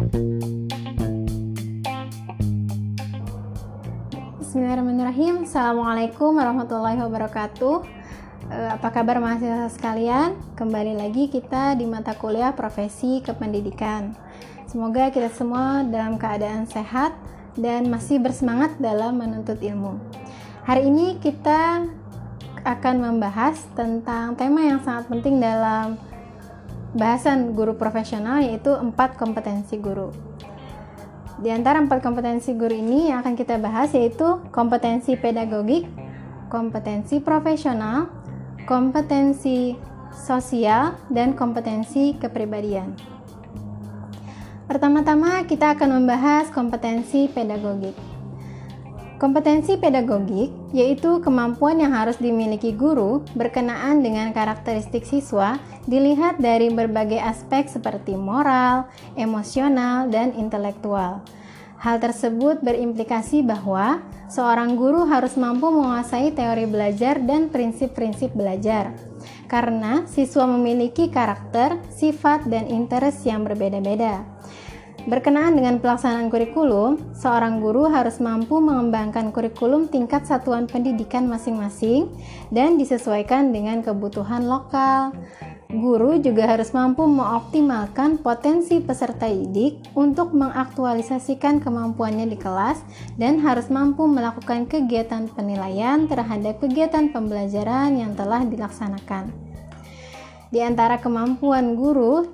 Bismillahirrahmanirrahim. Assalamualaikum warahmatullahi wabarakatuh. Eh, apa kabar mahasiswa sekalian? Kembali lagi kita di mata kuliah profesi kependidikan. Semoga kita semua dalam keadaan sehat dan masih bersemangat dalam menuntut ilmu. Hari ini kita akan membahas tentang tema yang sangat penting dalam bahasan guru profesional yaitu empat kompetensi guru. Di antara empat kompetensi guru ini yang akan kita bahas yaitu kompetensi pedagogik, kompetensi profesional, kompetensi sosial, dan kompetensi kepribadian. Pertama-tama kita akan membahas kompetensi pedagogik. Kompetensi pedagogik yaitu kemampuan yang harus dimiliki guru berkenaan dengan karakteristik siswa dilihat dari berbagai aspek seperti moral, emosional, dan intelektual. Hal tersebut berimplikasi bahwa seorang guru harus mampu menguasai teori belajar dan prinsip-prinsip belajar, karena siswa memiliki karakter, sifat, dan interest yang berbeda-beda. Berkenaan dengan pelaksanaan kurikulum, seorang guru harus mampu mengembangkan kurikulum tingkat satuan pendidikan masing-masing dan disesuaikan dengan kebutuhan lokal. Guru juga harus mampu mengoptimalkan potensi peserta didik untuk mengaktualisasikan kemampuannya di kelas dan harus mampu melakukan kegiatan penilaian terhadap kegiatan pembelajaran yang telah dilaksanakan. Di antara kemampuan guru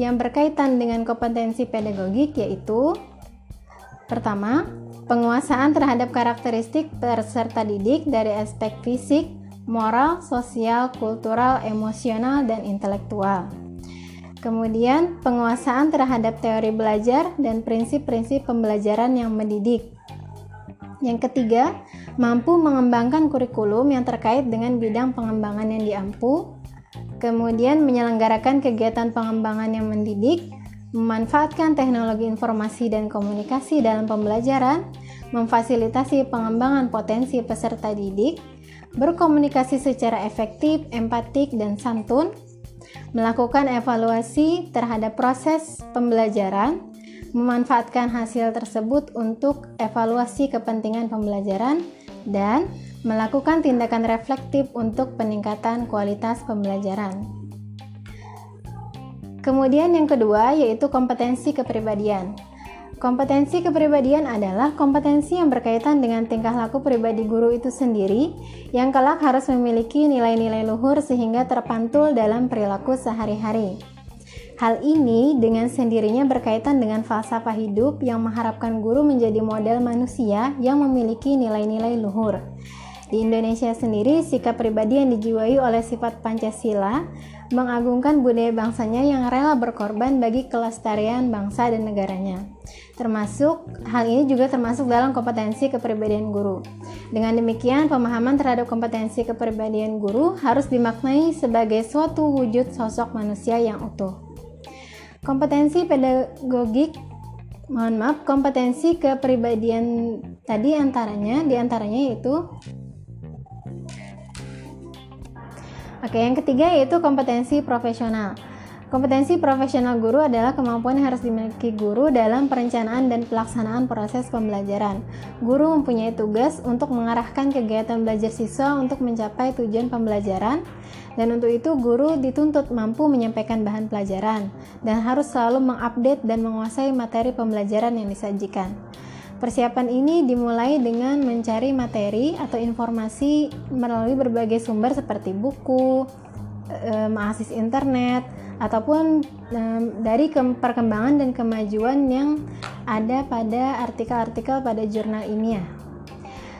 yang berkaitan dengan kompetensi pedagogik yaitu pertama, penguasaan terhadap karakteristik peserta didik dari aspek fisik, moral, sosial, kultural, emosional, dan intelektual. Kemudian, penguasaan terhadap teori belajar dan prinsip-prinsip pembelajaran yang mendidik. Yang ketiga, mampu mengembangkan kurikulum yang terkait dengan bidang pengembangan yang diampu. Kemudian, menyelenggarakan kegiatan pengembangan yang mendidik, memanfaatkan teknologi informasi dan komunikasi dalam pembelajaran, memfasilitasi pengembangan potensi peserta didik, berkomunikasi secara efektif, empatik, dan santun, melakukan evaluasi terhadap proses pembelajaran, memanfaatkan hasil tersebut untuk evaluasi kepentingan pembelajaran, dan melakukan tindakan reflektif untuk peningkatan kualitas pembelajaran. Kemudian yang kedua yaitu kompetensi kepribadian. Kompetensi kepribadian adalah kompetensi yang berkaitan dengan tingkah laku pribadi guru itu sendiri yang kelak harus memiliki nilai-nilai luhur sehingga terpantul dalam perilaku sehari-hari. Hal ini dengan sendirinya berkaitan dengan falsafah hidup yang mengharapkan guru menjadi model manusia yang memiliki nilai-nilai luhur. Di Indonesia sendiri, sikap pribadi yang dijiwai oleh sifat Pancasila mengagungkan budaya bangsanya yang rela berkorban bagi kelestarian bangsa dan negaranya. Termasuk hal ini juga termasuk dalam kompetensi kepribadian guru. Dengan demikian, pemahaman terhadap kompetensi kepribadian guru harus dimaknai sebagai suatu wujud sosok manusia yang utuh. Kompetensi pedagogik mohon maaf, kompetensi kepribadian tadi antaranya di antaranya yaitu Oke, yang ketiga yaitu kompetensi profesional. Kompetensi profesional guru adalah kemampuan yang harus dimiliki guru dalam perencanaan dan pelaksanaan proses pembelajaran. Guru mempunyai tugas untuk mengarahkan kegiatan belajar siswa untuk mencapai tujuan pembelajaran, dan untuk itu guru dituntut mampu menyampaikan bahan pelajaran dan harus selalu mengupdate dan menguasai materi pembelajaran yang disajikan. Persiapan ini dimulai dengan mencari materi atau informasi melalui berbagai sumber seperti buku, e, mengakses internet, ataupun dari perkembangan dan kemajuan yang ada pada artikel-artikel pada jurnal ilmiah.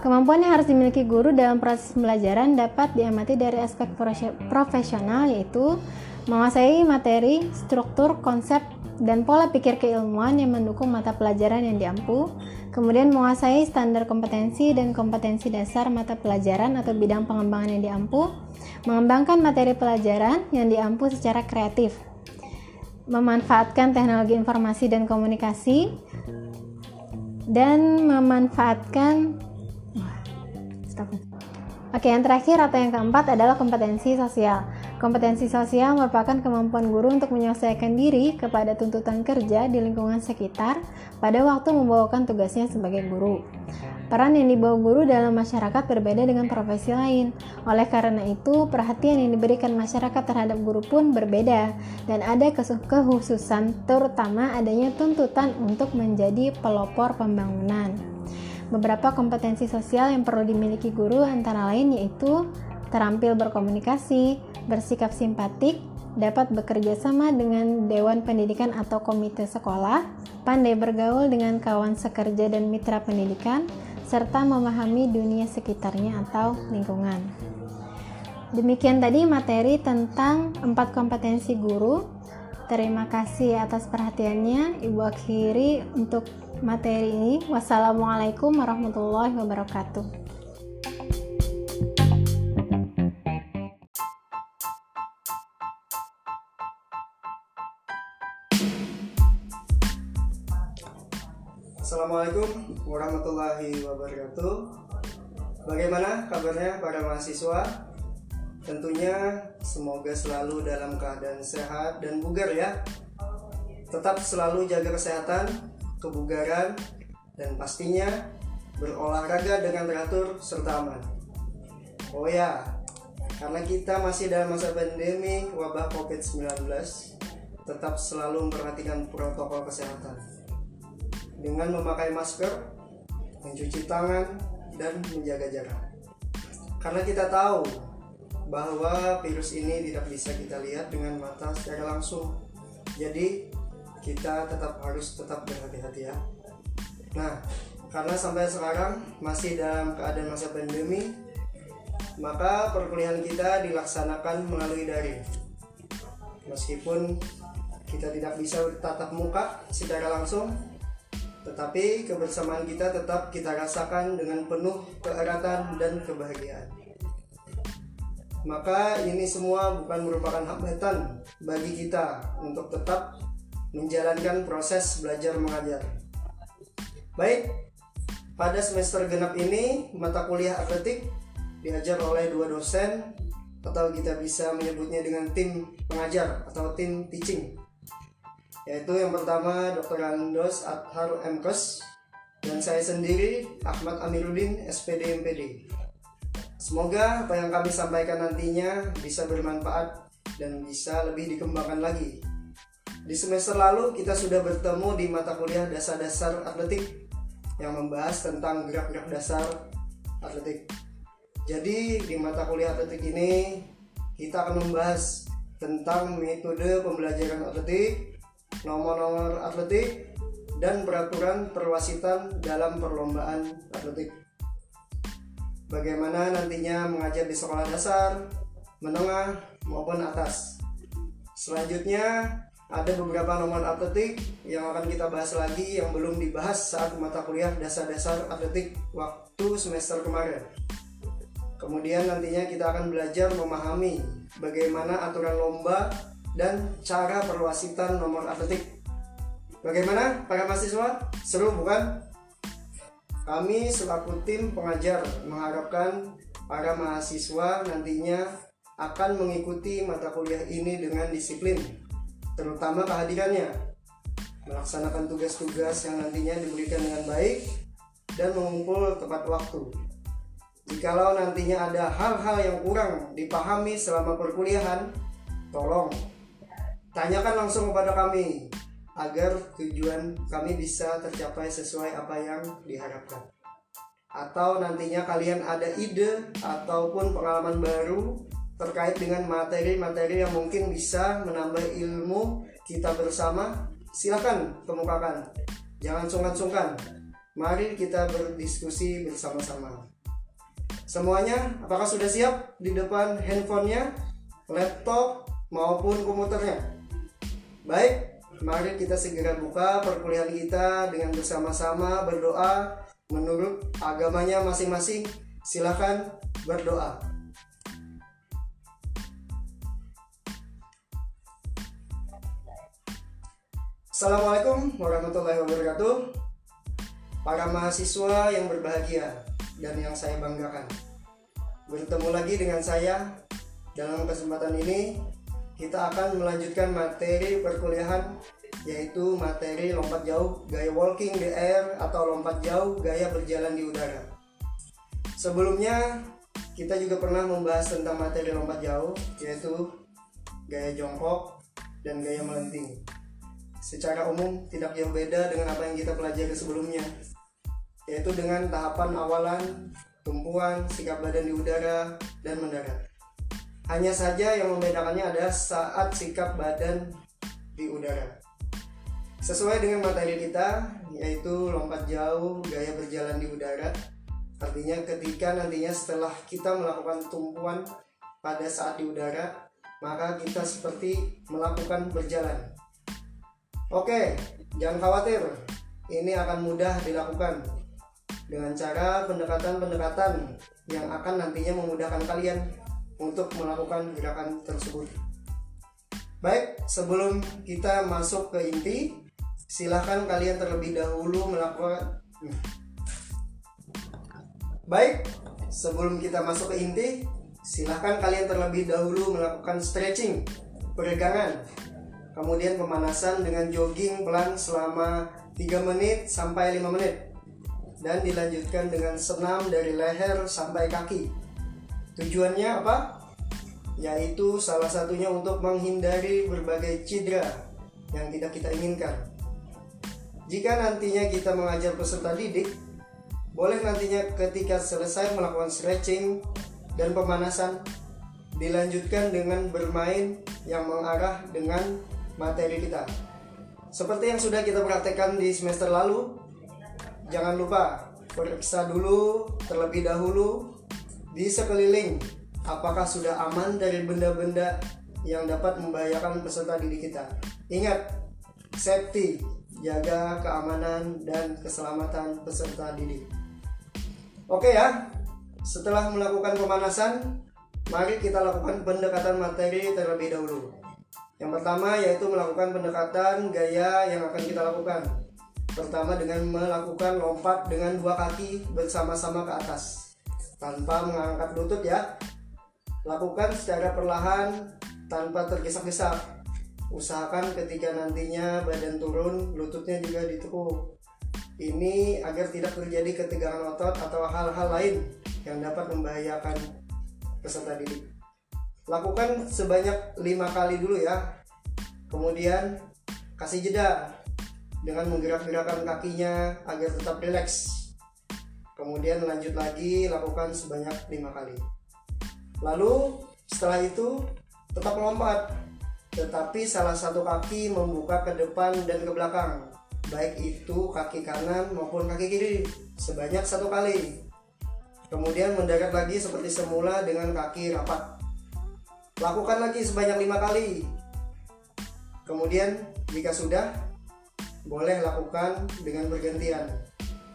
Kemampuan yang harus dimiliki guru dalam proses pembelajaran dapat diamati dari aspek profesional yaitu menguasai materi, struktur, konsep, dan pola pikir keilmuan yang mendukung mata pelajaran yang diampu, kemudian menguasai standar kompetensi dan kompetensi dasar mata pelajaran atau bidang pengembangan yang diampu, mengembangkan materi pelajaran yang diampu secara kreatif, memanfaatkan teknologi informasi dan komunikasi, dan memanfaatkan Oke, yang terakhir atau yang keempat adalah kompetensi sosial. Kompetensi sosial merupakan kemampuan guru untuk menyelesaikan diri kepada tuntutan kerja di lingkungan sekitar pada waktu membawakan tugasnya sebagai guru. Peran yang dibawa guru dalam masyarakat berbeda dengan profesi lain. Oleh karena itu, perhatian yang diberikan masyarakat terhadap guru pun berbeda dan ada kekhususan terutama adanya tuntutan untuk menjadi pelopor pembangunan. Beberapa kompetensi sosial yang perlu dimiliki guru antara lain yaitu terampil berkomunikasi, bersikap simpatik, dapat bekerja sama dengan dewan pendidikan atau komite sekolah, pandai bergaul dengan kawan sekerja dan mitra pendidikan, serta memahami dunia sekitarnya atau lingkungan. Demikian tadi materi tentang empat kompetensi guru. Terima kasih atas perhatiannya. Ibu akhiri untuk materi ini. Wassalamualaikum warahmatullahi wabarakatuh. Assalamualaikum warahmatullahi wabarakatuh. Bagaimana kabarnya para mahasiswa? Tentunya semoga selalu dalam keadaan sehat dan bugar ya. Tetap selalu jaga kesehatan, kebugaran, dan pastinya berolahraga dengan teratur serta aman. Oh ya, karena kita masih dalam masa pandemi wabah COVID-19 Tetap selalu memperhatikan protokol kesehatan dengan memakai masker, mencuci tangan, dan menjaga jarak. Karena kita tahu bahwa virus ini tidak bisa kita lihat dengan mata secara langsung. Jadi kita tetap harus tetap berhati-hati ya. Nah, karena sampai sekarang masih dalam keadaan masa pandemi, maka perkuliahan kita dilaksanakan melalui daring. Meskipun kita tidak bisa bertatap muka secara langsung, tetapi kebersamaan kita tetap kita rasakan dengan penuh keeratan dan kebahagiaan. Maka ini semua bukan merupakan hambatan bagi kita untuk tetap menjalankan proses belajar mengajar. Baik, pada semester genap ini mata kuliah atletik diajar oleh dua dosen atau kita bisa menyebutnya dengan tim pengajar atau tim teaching yaitu yang pertama Dr. Andos Adhar Mkes dan saya sendiri Ahmad Amiruddin SPD MPD. Semoga apa yang kami sampaikan nantinya bisa bermanfaat dan bisa lebih dikembangkan lagi. Di semester lalu kita sudah bertemu di mata kuliah dasar-dasar atletik yang membahas tentang gerak-gerak dasar atletik. Jadi di mata kuliah atletik ini kita akan membahas tentang metode pembelajaran atletik, nomor-nomor atletik, dan peraturan perwasitan dalam perlombaan atletik. Bagaimana nantinya mengajar di sekolah dasar, menengah, maupun atas. Selanjutnya, ada beberapa nomor atletik yang akan kita bahas lagi yang belum dibahas saat mata kuliah dasar-dasar atletik waktu semester kemarin. Kemudian nantinya kita akan belajar memahami bagaimana aturan lomba dan cara perwasitan nomor atletik. Bagaimana para mahasiswa? Seru bukan? Kami selaku tim pengajar mengharapkan para mahasiswa nantinya akan mengikuti mata kuliah ini dengan disiplin, terutama kehadirannya, melaksanakan tugas-tugas yang nantinya diberikan dengan baik, dan mengumpul tepat waktu. Jikalau nantinya ada hal-hal yang kurang dipahami selama perkuliahan, tolong Tanyakan langsung kepada kami agar tujuan kami bisa tercapai sesuai apa yang diharapkan. Atau nantinya kalian ada ide ataupun pengalaman baru terkait dengan materi-materi yang mungkin bisa menambah ilmu kita bersama, silakan kemukakan. Jangan sungkan-sungkan. Mari kita berdiskusi bersama-sama. Semuanya, apakah sudah siap di depan handphonenya, laptop, maupun komputernya? Baik, mari kita segera buka perkuliahan kita dengan bersama-sama berdoa menurut agamanya masing-masing. Silakan berdoa. Assalamualaikum warahmatullahi wabarakatuh. Para mahasiswa yang berbahagia dan yang saya banggakan. Bertemu lagi dengan saya Dalam kesempatan ini kita akan melanjutkan materi perkuliahan yaitu materi lompat jauh gaya walking the air atau lompat jauh gaya berjalan di udara. Sebelumnya kita juga pernah membahas tentang materi lompat jauh yaitu gaya jongkok dan gaya melenting. Secara umum tidak jauh beda dengan apa yang kita pelajari sebelumnya yaitu dengan tahapan awalan, tumpuan, sikap badan di udara, dan mendarat. Hanya saja yang membedakannya adalah saat sikap badan di udara. Sesuai dengan materi kita, yaitu lompat jauh, gaya berjalan di udara. Artinya ketika nantinya setelah kita melakukan tumpuan pada saat di udara, maka kita seperti melakukan berjalan. Oke, jangan khawatir. Ini akan mudah dilakukan dengan cara pendekatan-pendekatan yang akan nantinya memudahkan kalian untuk melakukan gerakan tersebut. Baik, sebelum kita masuk ke inti, silahkan kalian terlebih dahulu melakukan. Baik, sebelum kita masuk ke inti, silahkan kalian terlebih dahulu melakukan stretching, peregangan, kemudian pemanasan dengan jogging pelan selama 3 menit sampai 5 menit dan dilanjutkan dengan senam dari leher sampai kaki Tujuannya apa? Yaitu salah satunya untuk menghindari berbagai cedera yang tidak kita inginkan. Jika nantinya kita mengajar peserta didik, boleh nantinya ketika selesai melakukan stretching dan pemanasan, dilanjutkan dengan bermain yang mengarah dengan materi kita. Seperti yang sudah kita praktekkan di semester lalu, jangan lupa periksa dulu terlebih dahulu di sekeliling apakah sudah aman dari benda-benda yang dapat membahayakan peserta didik kita. Ingat, safety, jaga keamanan dan keselamatan peserta didik. Oke ya, setelah melakukan pemanasan, mari kita lakukan pendekatan materi terlebih dahulu. Yang pertama yaitu melakukan pendekatan gaya yang akan kita lakukan. Pertama dengan melakukan lompat dengan dua kaki bersama-sama ke atas tanpa mengangkat lutut ya. Lakukan secara perlahan tanpa tergesa-gesa. Usahakan ketika nantinya badan turun, lututnya juga ditekuk. Ini agar tidak terjadi ketegangan otot atau hal-hal lain yang dapat membahayakan peserta didik. Lakukan sebanyak lima kali dulu ya. Kemudian kasih jeda dengan menggerak-gerakkan kakinya agar tetap rileks kemudian lanjut lagi lakukan sebanyak lima kali. Lalu setelah itu tetap melompat tetapi salah satu kaki membuka ke depan dan ke belakang. Baik itu kaki kanan maupun kaki kiri sebanyak satu kali. Kemudian mendarat lagi seperti semula dengan kaki rapat. Lakukan lagi sebanyak lima kali. Kemudian jika sudah boleh lakukan dengan bergantian.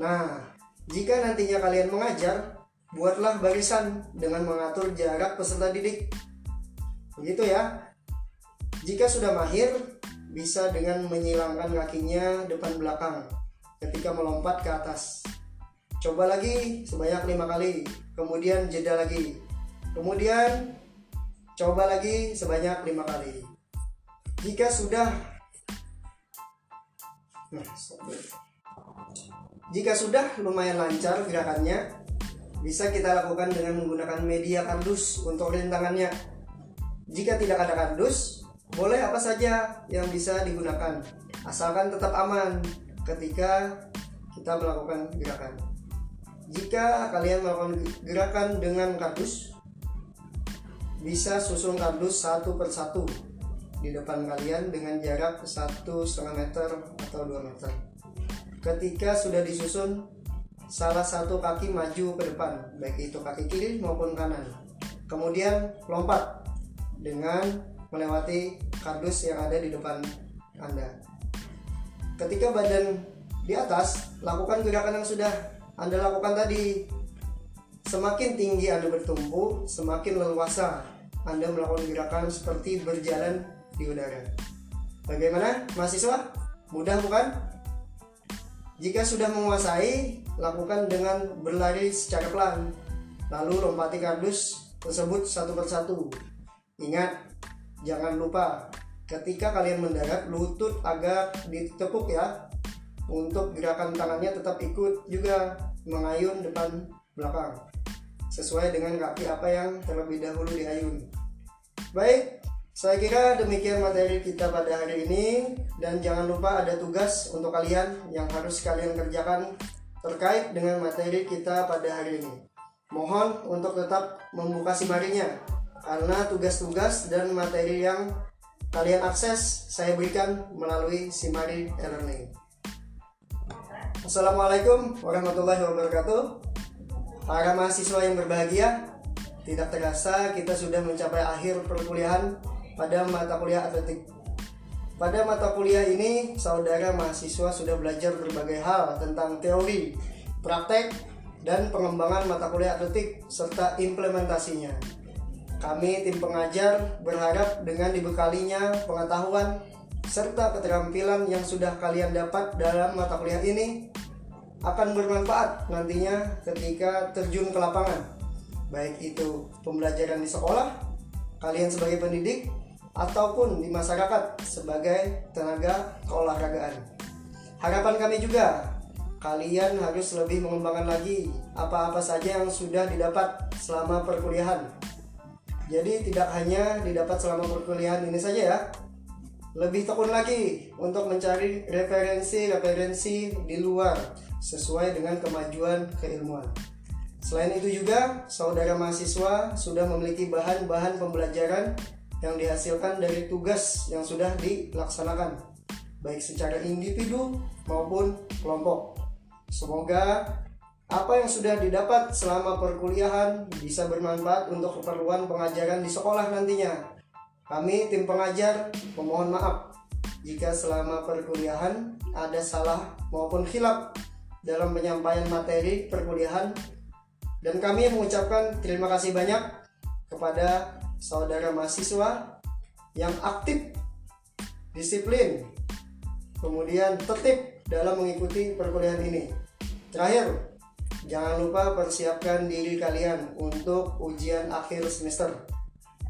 Nah jika nantinya kalian mengajar, buatlah barisan dengan mengatur jarak peserta didik. Begitu ya. Jika sudah mahir, bisa dengan menyilangkan kakinya depan belakang ketika melompat ke atas. Coba lagi sebanyak lima kali, kemudian jeda lagi. Kemudian coba lagi sebanyak lima kali. Jika sudah nah, jika sudah lumayan lancar gerakannya, bisa kita lakukan dengan menggunakan media kardus untuk rintangannya. Jika tidak ada kardus, boleh apa saja yang bisa digunakan, asalkan tetap aman ketika kita melakukan gerakan. Jika kalian melakukan gerakan dengan kardus, bisa susun kardus satu persatu di depan kalian dengan jarak satu setengah meter atau 2 meter. Ketika sudah disusun, salah satu kaki maju ke depan, baik itu kaki kiri maupun kanan. Kemudian lompat dengan melewati kardus yang ada di depan Anda. Ketika badan di atas, lakukan gerakan yang sudah Anda lakukan tadi. Semakin tinggi Anda bertumpu, semakin leluasa Anda melakukan gerakan seperti berjalan di udara. Bagaimana, mahasiswa? Mudah bukan? Jika sudah menguasai, lakukan dengan berlari secara pelan. Lalu lompati kardus tersebut satu persatu. Ingat, jangan lupa ketika kalian mendarat lutut agak ditekuk ya. Untuk gerakan tangannya tetap ikut juga mengayun depan belakang. Sesuai dengan kaki apa yang terlebih dahulu diayun. Baik, saya kira demikian materi kita pada hari ini dan jangan lupa ada tugas untuk kalian yang harus kalian kerjakan terkait dengan materi kita pada hari ini. Mohon untuk tetap membuka simarinya karena tugas-tugas dan materi yang kalian akses saya berikan melalui Simari e-learning. Assalamualaikum warahmatullahi wabarakatuh. Para mahasiswa yang berbahagia, tidak terasa kita sudah mencapai akhir perkuliahan pada mata kuliah atletik. Pada mata kuliah ini, saudara mahasiswa sudah belajar berbagai hal tentang teori, praktek, dan pengembangan mata kuliah atletik serta implementasinya. Kami tim pengajar berharap dengan dibekalinya pengetahuan serta keterampilan yang sudah kalian dapat dalam mata kuliah ini akan bermanfaat nantinya ketika terjun ke lapangan. Baik itu pembelajaran di sekolah, kalian sebagai pendidik ataupun di masyarakat sebagai tenaga keolahragaan. Harapan kami juga kalian harus lebih mengembangkan lagi apa-apa saja yang sudah didapat selama perkuliahan. Jadi tidak hanya didapat selama perkuliahan ini saja ya. Lebih tekun lagi untuk mencari referensi-referensi di luar sesuai dengan kemajuan keilmuan. Selain itu juga, saudara mahasiswa sudah memiliki bahan-bahan pembelajaran yang dihasilkan dari tugas yang sudah dilaksanakan, baik secara individu maupun kelompok. Semoga apa yang sudah didapat selama perkuliahan bisa bermanfaat untuk keperluan pengajaran di sekolah nantinya. Kami tim pengajar memohon maaf jika selama perkuliahan ada salah maupun hilap dalam penyampaian materi perkuliahan dan kami mengucapkan terima kasih banyak kepada saudara mahasiswa yang aktif, disiplin, kemudian tertib dalam mengikuti perkuliahan ini. Terakhir, jangan lupa persiapkan diri kalian untuk ujian akhir semester.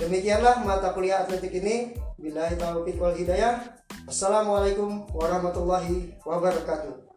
Demikianlah mata kuliah atletik ini. Bila taufiq wal hidayah. Assalamualaikum warahmatullahi wabarakatuh.